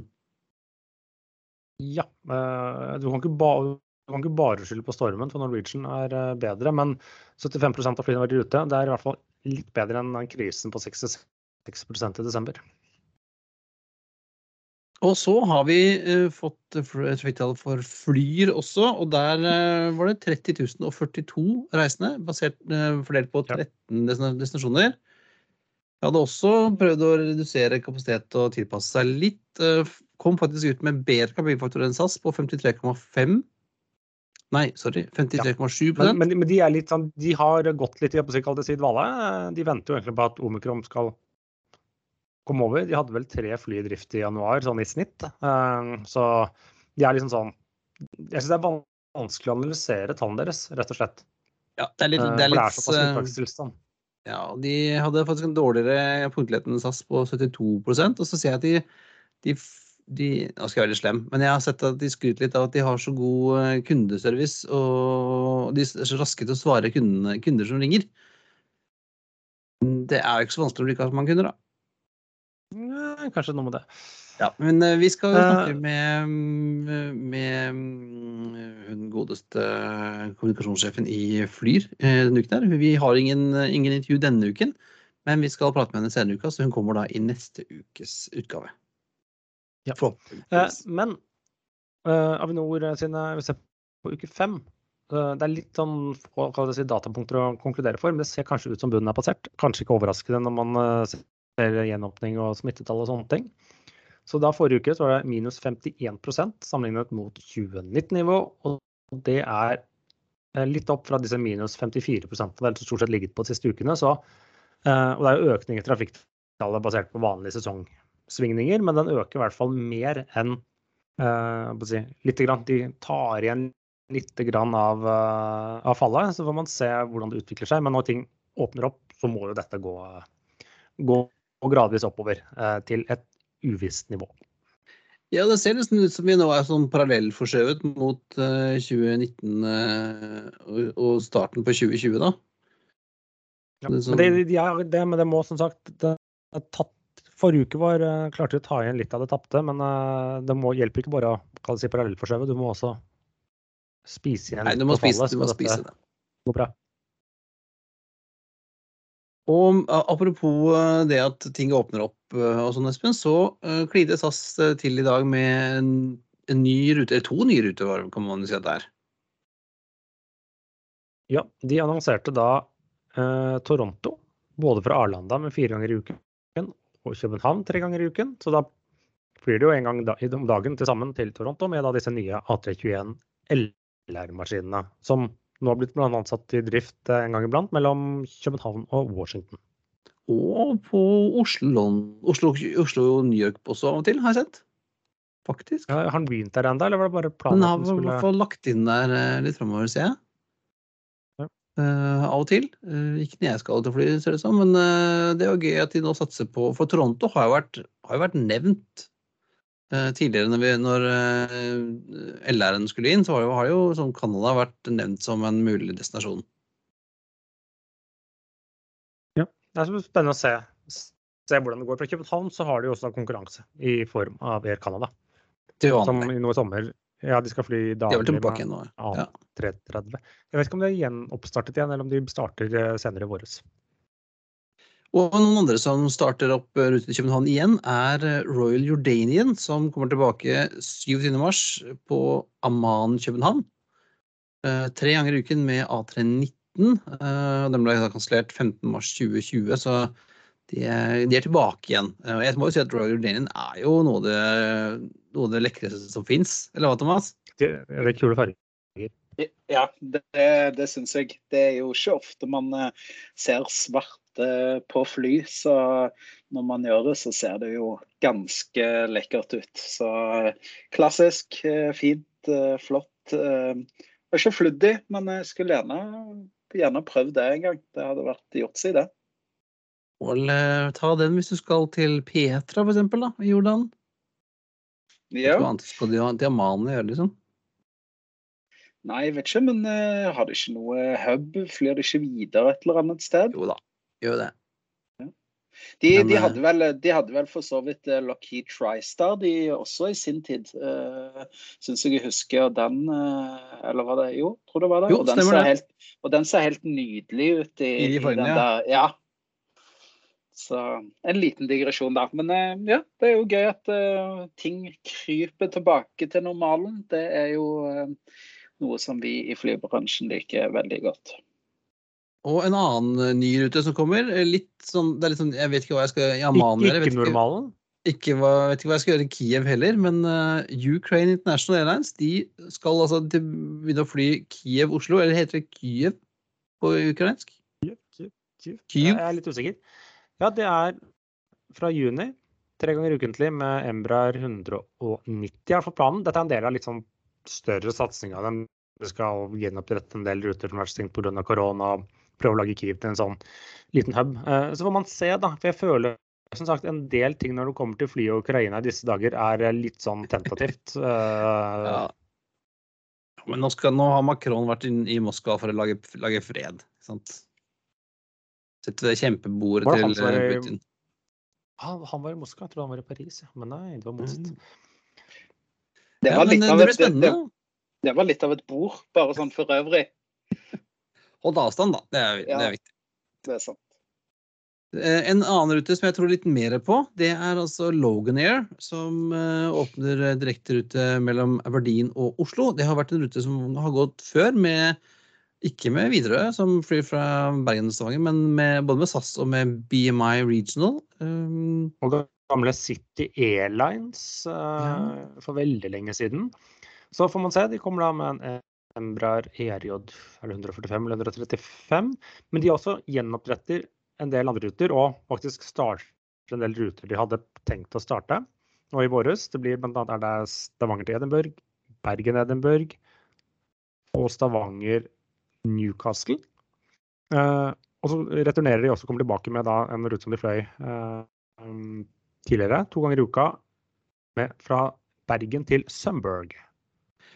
Ja. Uh, du, kan bare, du, kan ikke bare skylde på stormen, for Norwegian er bedre. Men 75% av flyene har i rute. Det er i hvert fall litt bedre enn krisen på 66 i desember.
Og så har vi fått fått trafikktall for Flyr også, og der uh, var det 30 042 reisende, basert, fordelt på 13 ja. destinasjoner. Jeg hadde også prøvd å redusere kapasitet og tilpasse seg litt. Kom faktisk ut med bedre kabinfaktor enn SAS på 53,5. Nei, sorry, 53,7
ja. men, men, de er litt sånn, de har gått litt i si dvale. De venter jo egentlig på at omikron skal kom over. De hadde vel tre fly i drift i januar, sånn i snitt. Eh, så de er liksom sånn Jeg syns det er vanskelig å analysere tallene deres, rett og slett.
Ja, det er litt,
eh,
det er litt,
For det er såpass unntakstilstand.
Ja, de hadde faktisk en dårligere punktlighet enn SAS på 72% og så ser jeg at de, de, de Nå skal jeg være litt slem, men jeg har sett at de skryter litt av at de har så god eh, kundeservice, og de er så raske til å svare kundene, kunder som ringer. Det er jo ikke så vanskelig å bli så mange kunder, da.
Kanskje noe med det.
Ja, men uh, vi skal snakke med, med den godeste kommunikasjonssjefen i Flyr denne uken. her. Vi har ingen, ingen, intervju denne uken, men vi skal prate med henne senere i uka, så hun kommer da i neste ukes utgave.
Ja. Men Avinor sine Vi ser på uke fem. Det er litt sånn si, datapunkter å konkludere for, men det ser kanskje ut som bunnen er passert. Kanskje ikke overraskende når man ser gjenåpning og smittetall og sånne ting. Så da forrige uke så var det minus 51% sammenlignet mot 2019-nivå. Og det er eh, litt opp fra disse minus 54% det har stort sett ligget på de siste ukene. Så, eh, og det er jo økning i trafikktallet basert på vanlige sesongsvingninger, men den øker i hvert fall mer enn uh, si, litt grann, De tar igjen litt grann av, av fallet, så får man se hvordan det utvikler seg. Men når ting åpner opp, så må jo dette gå, gå og gradvis oppover eh, til et uvisst nivå.
Ja, det ser nesten ut som vi nå er sånn parallellforskjøvet mot uh, 2019 uh, og starten på 2020, da.
Ja, det, sånn... men, det, ja, det, men det må som sagt det, tatt, Forrige uke var klarte vi å ta igjen litt av det tapte, men det må, hjelper ikke bare å si parallellforskjøve. Du må også spise igjen
Nei, du må spise, fallet. Du må spise det.
Går bra.
Og apropos eh, det at ting åpner opp eh, og sånn, Espen, så uh, SAS til i dag med en, ny rute, eller to nye ruter, kan man si at det er.
Ja, de annonserte da eh, Toronto, både fra Arlanda med fire ganger i uken og København tre ganger i uken. Så da flyr det jo en gang om dagen til sammen til Toronto med da disse nye A321 LR-maskinene, som nå har blitt blant annet satt i drift en gang iblant mellom København og Washington.
Og på Oslo, Oslo, Oslo New York også av og til, har jeg sett. Faktisk.
Ja, har han begynt der ennå, eller var det bare planen?
Den har i hvert fall lagt inn der eh, litt framover, ser jeg. Ja. Uh, av og til. Uh, ikke når jeg skal til fly, ser det ut som, men uh, det jo gøy at de nå satser på For Toronto har jo vært, har jo vært nevnt Eh, tidligere når, vi, når eh, LR-en skulle inn, så har jo, har jo som Canada vært nevnt som en mulig destinasjon.
Ja, det er spennende å se, se hvordan det går. Fra København så har de jo også konkurranse i form av Air Canada. Som i noe sommer Ja, de skal fly daglig med A330. Jeg vet ikke om det er gjenoppstartet igjen, eller om de starter eh, senere i våres.
Og noen andre som starter opp eh, rute til København igjen, er eh, Royal Jordanian, som kommer tilbake 27. mars på Amman København. Eh, tre ganger i uken med A319. Eh, og den ble kansellert 15. mars 2020, så de er, de er tilbake igjen. Og jeg må jo si at Royal Jordanian er jo noe av det, noe av det lekreste som fins. Eller hva, Thomas?
Det er kule farger.
Ja, det, det syns jeg. Det er jo ikke ofte man ser ser svarte på fly, så når man gjør det, så ser det jo ganske lekkert ut. Så eh, klassisk, eh, fint, eh, flott. eh, har ikke flydd i, men jeg skulle gjerne, gjerne prøvd det en gang. Det hadde vært gjort seg, det.
Og eh, ta den hvis du skal til Petra, for eksempel, da, i Jordan.
Ja.
Hva annet skal Amman gjøre, liksom?
Nei, jeg vet ikke, men uh, har de ikke noe hub? Flyr de ikke videre et eller annet sted?
Jo da, gjør det.
De, de,
eh,
hadde vel, de hadde vel for så vidt eh, Lockheed TriStar de også i sin tid. Uh, Syns jeg jeg husker den uh, Eller var det Jo, tror det var det.
Jo,
og, den ser helt, og den ser helt nydelig ut i,
I fargene,
den der. Ja. Så en liten digresjon der. Men uh, ja, det er jo gøy at uh, ting kryper tilbake til normalen. Det er jo eh, noe som vi i flybransjen liker veldig godt.
Og en annen eh, ny rute som kommer. eh, Litt sånn, det er litt sånn, Jeg vet ikke hva jeg skal i Amman
Ikke,
gjøre.
ikke normalen.
Ikke hva, vet ikke hva jeg skal gjøre i Kiev heller, men uh, Ukraine International Airlines de skal altså til, begynne å fly Kiev-Oslo, eller heter det Kyiv på ukrainsk?
Kyiv.
Kyiv?
Jeg er litt usikker. Ja, det er fra juni. Tre ganger ukentlig med Embraer 190 er fall planen. Dette er en del av litt sånn større satsing av dem. Det skal gjenopprette en del ruter som har vært stengt pga. korona. Prøve å lage Kiev til en sånn liten hub. Eh, Så får man se, da. For jeg føler som sagt, en del ting når det kommer til fly og Ukraina i disse dager, er eh, litt sånn tentativt. Eh,
Ja. Men nå, skal, nå har Macron vært inn i Moskva for å lage, lage fred. Ikke sant? Sette det kjempebordet
det
til
var
Putin.
Han, han var i Moskva, jeg tror han var i Paris. Ja. Men nei, det var motsatt.
Det
Ja,
var,
men
litt av
det
det, det var litt av et bord, bare sånn for øvrig.
Hold avstand, da. Det er, det
Ja.
er viktig.
Det er sant.
Eh, En annen rute som jeg tror litt mer på, det er altså Logan Air, som eh, åpner eh, direkterute mellom Aberdeen og Oslo. Det har vært en rute som har gått før, med, ikke med Widerøe, som flyr fra Bergen og Stavanger, men med, både med SAS og med BMI Regional. Um,
Og det gamle City Airlines uh,
Ja.
for veldig lenge siden. Så får man se. De kommer da med en Embraer ERJ er 145 eller 135. Men de også gjenoppretter en del andre ruter, og faktisk starter en del ruter de hadde tenkt å starte nå i våres. Det blir bl.a. er Stavanger til Edinburgh, Bergen-Edinburgh og Stavanger-Newcastle. Eh, og så returnerer de også, kommer tilbake med da en rute som de fløy eh, tidligere, to ganger i uka, med, fra Bergen til Sumburg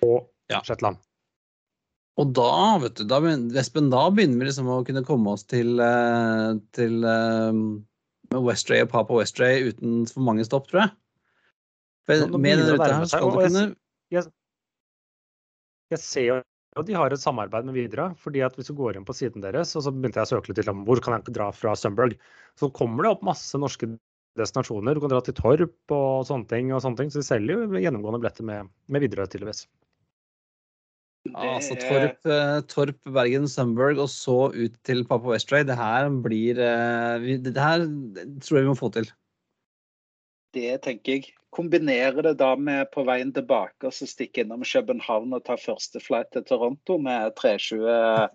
og
Ja.
Shetland.
Og da, vet du, da, Espen, da begynner vi liksom å kunne komme oss til, eh, til eh, Westray og Papa Westray uten for mange stopp, tror jeg. For
Nå-
med denne ruta her skal du kunne
Jeg, jeg ser jo at de har et samarbeid med Videre. fordi at Hvis du går inn på siden deres, og så begynte jeg å søke litt til hvor kan jeg dra fra Sumburg, så kommer det opp masse norske destinasjoner. Du kan dra til Torp og sånne ting. og sånne ting, Så de selger jo gjennomgående billetter med, med Widerøe, tydeligvis.
Ja, altså
er-
Torp, eh, Torp, Bergen, Sundberg og så ut til Papa Westray. Det her blir eh, Det her tror jeg vi må få til.
Det tenker jeg. Kombinere det da med på veien tilbake og så stikke innom København og ta første flight til Toronto med 320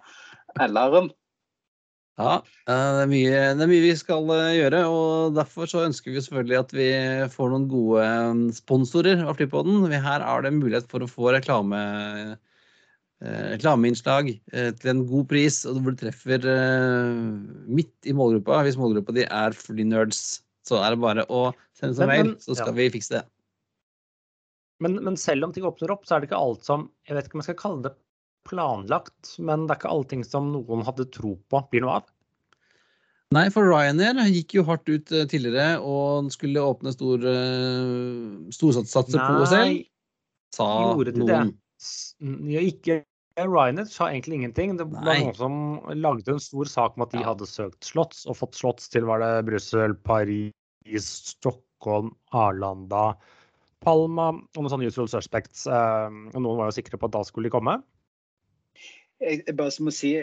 LR-en.
Ja, eh, det er, mye, det er mye vi skal eh, gjøre, og derfor så ønsker vi selvfølgelig at vi får noen gode eh, sponsorer av Flypodden. Her er det mulighet for å få reklame, eh, reklameinnslag eh, til en god pris, og hvor du treffer eh, midt i målgruppa. Hvis målgruppa di er flynerds, så er det bare å sende
seg
mail, så skal
ja.
vi fikse det.
Men, men selv om ting åpner opp, så er det ikke alt som Jeg vet ikke om jeg skal kalle det planlagt, men det er ikke allting som noen hadde tro på blir noe av.
Nei, for Ryanair gikk jo hardt ut eh, tidligere og skulle åpne stor, eh, storsatser på OSL. sa
det?
noen.
S- Ja, ikke Ryanair sa egentlig ingenting. Det var
Nei.
noen som lagde en stor sak om at de
Ja.
hadde søkt slotts, og fått slotts til var det Brussel, Paris, Stockholm, Arlanda, Palma og noen sånne usual suspects. eh, Og noen var jo sikre på at da skulle de komme.
Jeg, jeg bare må si,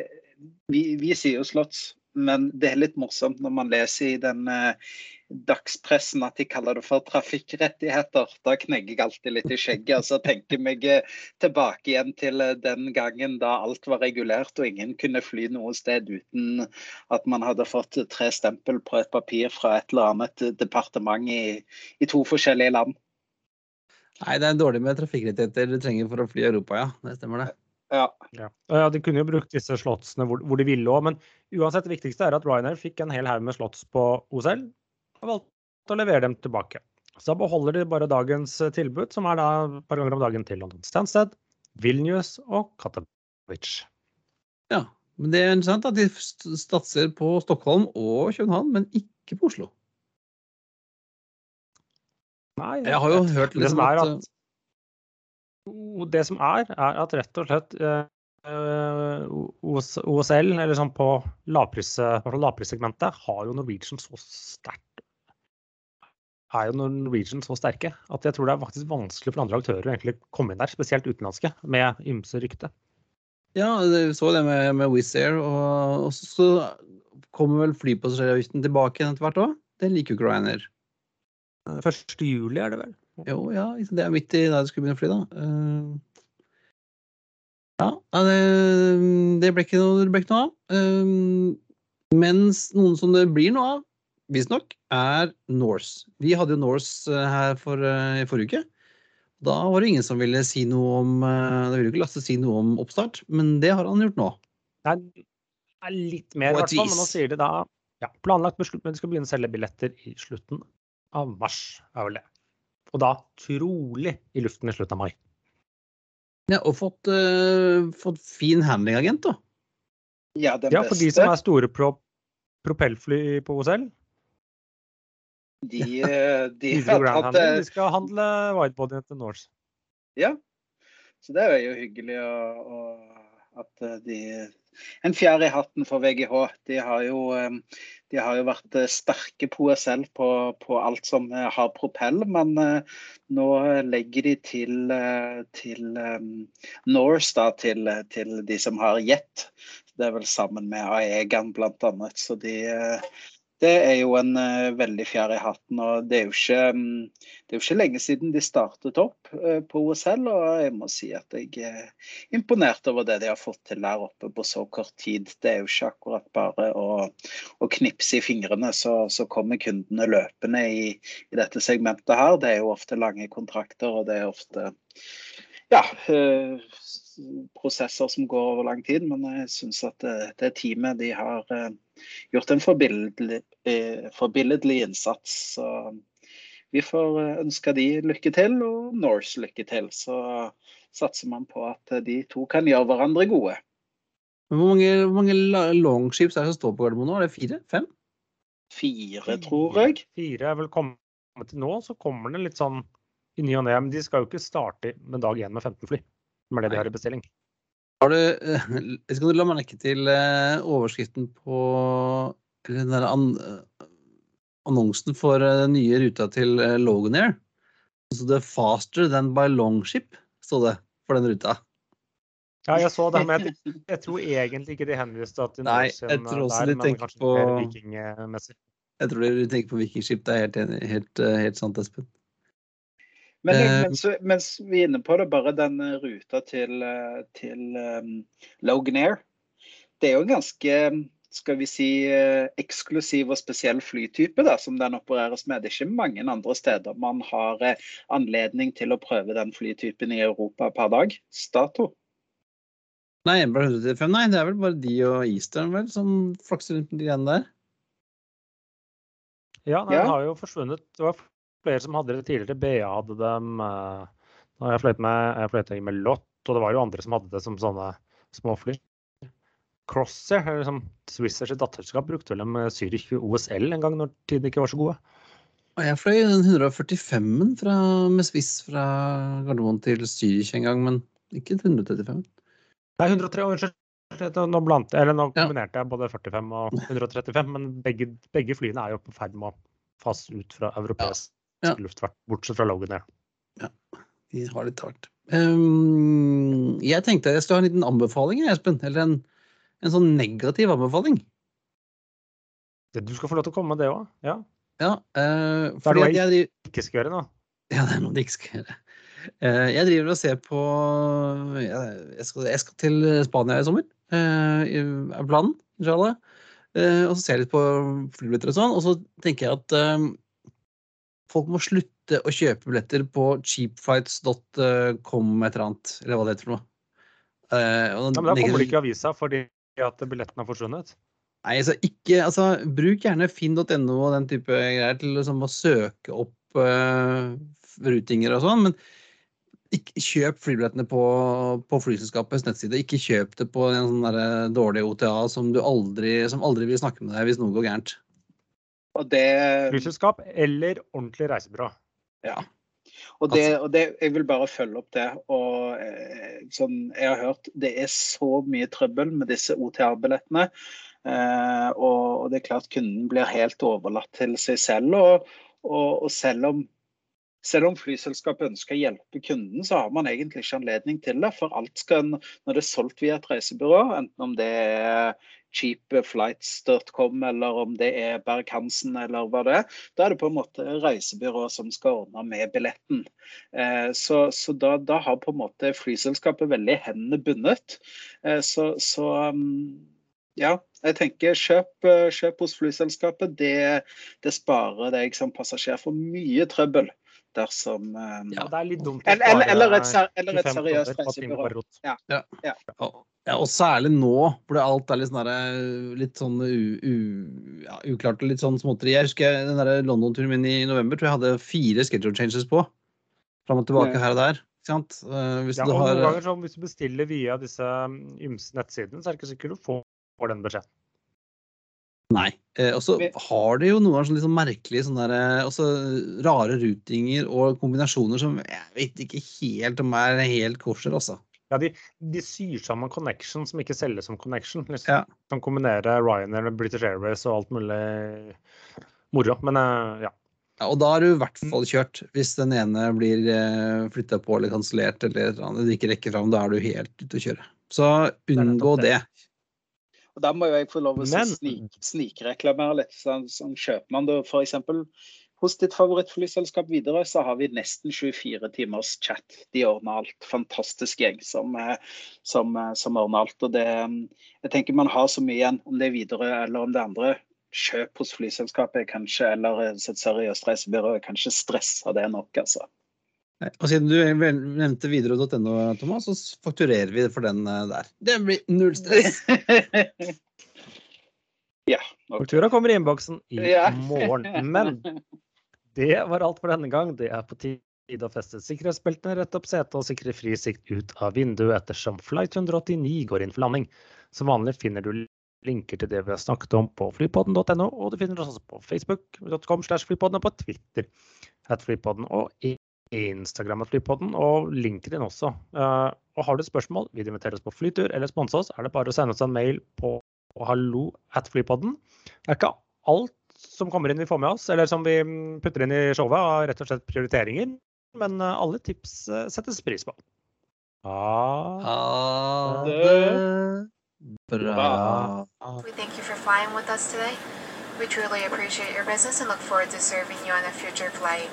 vi, vi sier jo Slotts, men det er litt morsomt når man leser i den eh, dagspressen at de kaller det for trafikkrettigheter. Da knegger jeg alltid litt i skjegget. og Så tenker jeg meg eh, tilbake igjen til eh, den gangen da alt var regulert og ingen kunne fly noe sted uten at man hadde fått tre stempel på et papir fra et eller annet departement i, i to forskjellige land.
Nei, det er dårlig med trafikkrettigheter du trenger for å fly i Europa, ja. Det stemmer det.
Ja.
Ja. Ja, De kunne jo brukt disse slottsene hvor, hvor de ville òg, men uansett det viktigste er at Ryanair fikk en hel haug med slotts på OSL og valgte å levere dem tilbake. Så da beholder de bare dagens eh, tilbud, som er da et par ganger om dagen til London Stansted, Vilnius og Katowice.
Ja, men det er interessant at de satser på Stockholm og København, men ikke på Oslo.
Nei,
Jeg har jo hørt liksom
som
at
at Det som er, er at rett og slett eh, OSL, eller sånn på lavprissegmentet, har jo Norwegian så sterkt er jo Norwegian så sterke at jeg tror det er faktisk vanskelig for andre aktører å egentlig komme inn der, spesielt utenlandske, med ymse rykte.
Ja, vi så det med, med Wizz Air, og, og så, så kommer vel flypassasjeravgiften tilbake igjen etter hvert òg. Det liker jo ikke Ryanair.
1. juli er det vel?
Jo, ja, det er midt i da det skulle begynne å fly, da. Eh, ja, det, det ble ikke noe, det ble ikke noe av. Eh, mens noen som det blir noe av, visstnok, er Norse. Vi hadde jo Norse eh, her for, eh, i forrige uke. Da var det ingen som ville si noe om eh, Det ville jo ikke Lasse si noe om oppstart, men det har han gjort nå.
Det er litt mer, i hvert fall. Men nå sier de da ja, planlagt beslutt, men de skal begynne å selge billetter i slutten av mars. er vel det. Og da trolig i luften i slutten av mai.
Ja, og fått, uh, fått fin handlingagent, da.
Ja, den
Ja, for de som er store pro propellfly på OSL,
De, eh, de har tatt, eh,
de skal handle whitebodyen til Norse.
Ja. Så det er jo hyggelig å, å, at eh, de En fjær i hatten for VGH. De har jo, de har jo vært sterke på OSL på, på alt som har propell, men nå legger de til, til um, Norse, da, til, til de som har jet. Det er vel sammen med Aegan blant annet. Så de det er jo en eh, veldig fjær i hatten. og Det er ikke, mm, det er jo ikke lenge siden de startet opp eh, på OSL. Og jeg må si at jeg er imponert over det de har fått til der oppe på så kort tid. Det er jo ikke akkurat bare å, å knipse i fingrene, så, så kommer kundene løpende i, i dette segmentet her. Det er jo ofte lange kontrakter, og det er ofte ja, eh, prosesser som går over lang tid. Men jeg syns at det, det teamet de har gjort en forbilledlig, eh, forbilledlig innsats. Så vi får eh, ønske de lykke til, og Norse lykke til. Så satser man på at eh, de to kan gjøre hverandre gode.
Men Hvor mange, hvor mange longships er det som står på Gardermoen nå? Er det fire? Fem?
Fire, tror jeg.
Fire er vel kommet til nå, så kommer det litt sånn i ny og ne. Men de skal jo ikke starte med dag én med 15 fly, som er det de har i bestilling.
Har du, eh, jeg skal du la merke til eh, overskriften på eller den der an, eh, annonsen for den nye ruta til Loganair? Så det er 'faster than by longship', står det for den ruta.
Ja, jeg så det, men jeg, jeg tror egentlig ikke de henviste til
Nei,
Norse
jeg tror også de
men
tenker på-
vikingmessig.
Jeg tror de tenker på Vikingskip, det er helt, helt, helt sant, Espen.
Men
Eh,
mens, mens vi er inne på det, bare den eh, ruta til, eh, til um, Loganair. Det er jo en ganske skal vi si, eksklusiv og spesiell flytype da, som den opereres med. Det er ikke mange andre steder man har anledning til å prøve den flytypen i Europa per dag. Stato.
Nei, nei, det er vel bare de og Eastern vel, som flakser rundt med de greiene der.
Ja, nei,
Ja.
den har jo forsvunnet. Det var flere som hadde det tidligere. BA hadde dem. eh, Da jeg fløyt med, jeg fløyet med Lott, og det var jo andre som hadde det som sånne småfly. Crossair, eller Swissers datterselskap, brukte vel dem med Zürich OSL en gang når tidene ikke var så gode.
Og jeg fløy den 145-en med Swiss fra Gardermoen til Zürich en gang, men ikke 135.
Nei, 103, unnskyld. Nå, blant, eller nå
Ja.
kombinerte jeg både 45 og 135, men begge, begge flyene er jo på ferd med å fase ut fra europeisk
Ja.
luftfart, bortsett fra Logan Ja,
De har litt hardt. Um, jeg tenkte jeg skulle ha en liten anbefaling, Espen. Eller en, en sånn negativ anbefaling.
Det- Du skal få lov til å komme med det òg. Ja.
Ja, uh,
er det
at jeg driver
Ikke skal gjøre nå.
Ja, det er noe de ikke skal gjøre. Uh, jeg driver og ser på jeg, jeg, skal, jeg skal til Spania i sommer, Uh, i- er planen. inshallah. Uh, og så ser jeg litt på flybilletter og sånn, og så tenker jeg at eh, folk må slutte å kjøpe billetter på cheapflights.com et eller annet, eller hva det heter for noe.
Uh, men da kommer det ikke i avisa fordi at billetten har forsvunnet.
Nei, altså ikke Altså, bruk gjerne finn.no og den type greier til liksom, å søke opp uh, rutinger og sånn, men ikke kjøp flybillettene på, på flyselskapets nettside. Ikke kjøp det på en sånn dårlig OTA som du aldri, som aldri vil snakke med deg hvis noe går gærent.
Og det,
Flyselskap eller ordentlig reisebyrå.
Ja.
og, det, og det, jeg vil bare følge opp det. Og, eh, sånn, jeg har hørt det er så mye trøbbel med disse OTR-billettene. Eh, og, og det er klart kunden blir helt overlatt til seg selv. Og, og, og selv om selv om flyselskapet ønsker å hjelpe kunden, så har man egentlig ikke anledning til det. For alt skal, når det er solgt via et reisebyrå, enten om det er cheapflights.com eller om det er Berg-Hansen eller hva det er, da er det på en måte reisebyrået som skal ordne med billetten. Eh, så så da, da har på en måte flyselskapet veldig hendene bundet. Eh, så, så um, ja, jeg tenker kjøp, eh, kjøp hos flyselskapet. Det, det sparer deg som passasjer for mye trøbbel dersom um,
Ja, det er litt dumt
eller, eller, eller, et, eller et seriøst reisebyrå.
ja, og særlig nå, hvor det alt er litt sånn, der, litt sånn u, u, ja, uklart og litt sånn småtteri. Jeg husker den London-turen min i november, tror jeg hadde fire schedule changes på. Fram og tilbake her og der. Ikke sant? Eh, hvis
Ja,
du
og
har
noen ganger så Hvis du bestiller via disse um, ymse nettsidene, så er det ikke sikkert du får får den beskjeden.
Nei. Eh, og så har det jo noen sånn sånn merkelige sånne der, eh, også rare rutinger og kombinasjoner som jeg vet ikke helt om er helt kosher, altså.
Ja, de, de syr sammen connection som ikke selges som connection. Liksom.
Ja.
Kan kombinere Ryanair med British Airways og alt mulig moro. Men eh, ja.
Ja, og da er du i hvert fall kjørt. Hvis den ene blir flytta på eller kansellert eller det ikke rekker fram, da er du helt ute å kjøre. Så unngå
det.
det.
Og Da må jo jeg få lov å
Men-
snik, snikreklamere litt. Sånn, sånn kjøper man det f.eks. hos ditt favorittflyselskap Widerøe, så har vi nesten 24 timers chat. De ordner alt. Fantastisk gjeng som, eh, som, eh, som ordner alt. Og det, mm, jeg tenker man har så mye igjen, om det er Widerøe eller om det andre. Kjøp hos flyselskapet kanskje, eller et seriøst reisebyrå Kanskje stress av det nok, altså.
Og siden du nevnte Widerøe.no, Thomas, så fakturerer vi for den eh, der. Det blir null stress.
ja. Okay.
Faktura kommer i innboksen i
Ja.
morgen. Men det var alt for denne gang. Det er på tide å feste sikkerhetsbeltene, rette opp setet og sikre fri sikt ut av vinduet ettersom flight 189 går inn for landing. Som vanlig finner du linker til det vi har snakket om på flypodden.no, og du finner oss også på facebook.com slash flypodden og på Twitter at flypodden og i Instagram at flypodden og LinkedIn også. Eh, og har du et spørsmål, vil du invitere oss på flytur eller sponse oss, er det bare å sende oss en mail på hallo at flypodden. Det er ikke alt som kommer inn vi får med oss, eller som vi mm, putter inn i showet, av rett og slett prioriteringer. Men eh, alle tips eh, settes pris på. Ha
det bra.
We thank you for flying with us today. We truly appreciate your business and look forward to serving you on a future flight.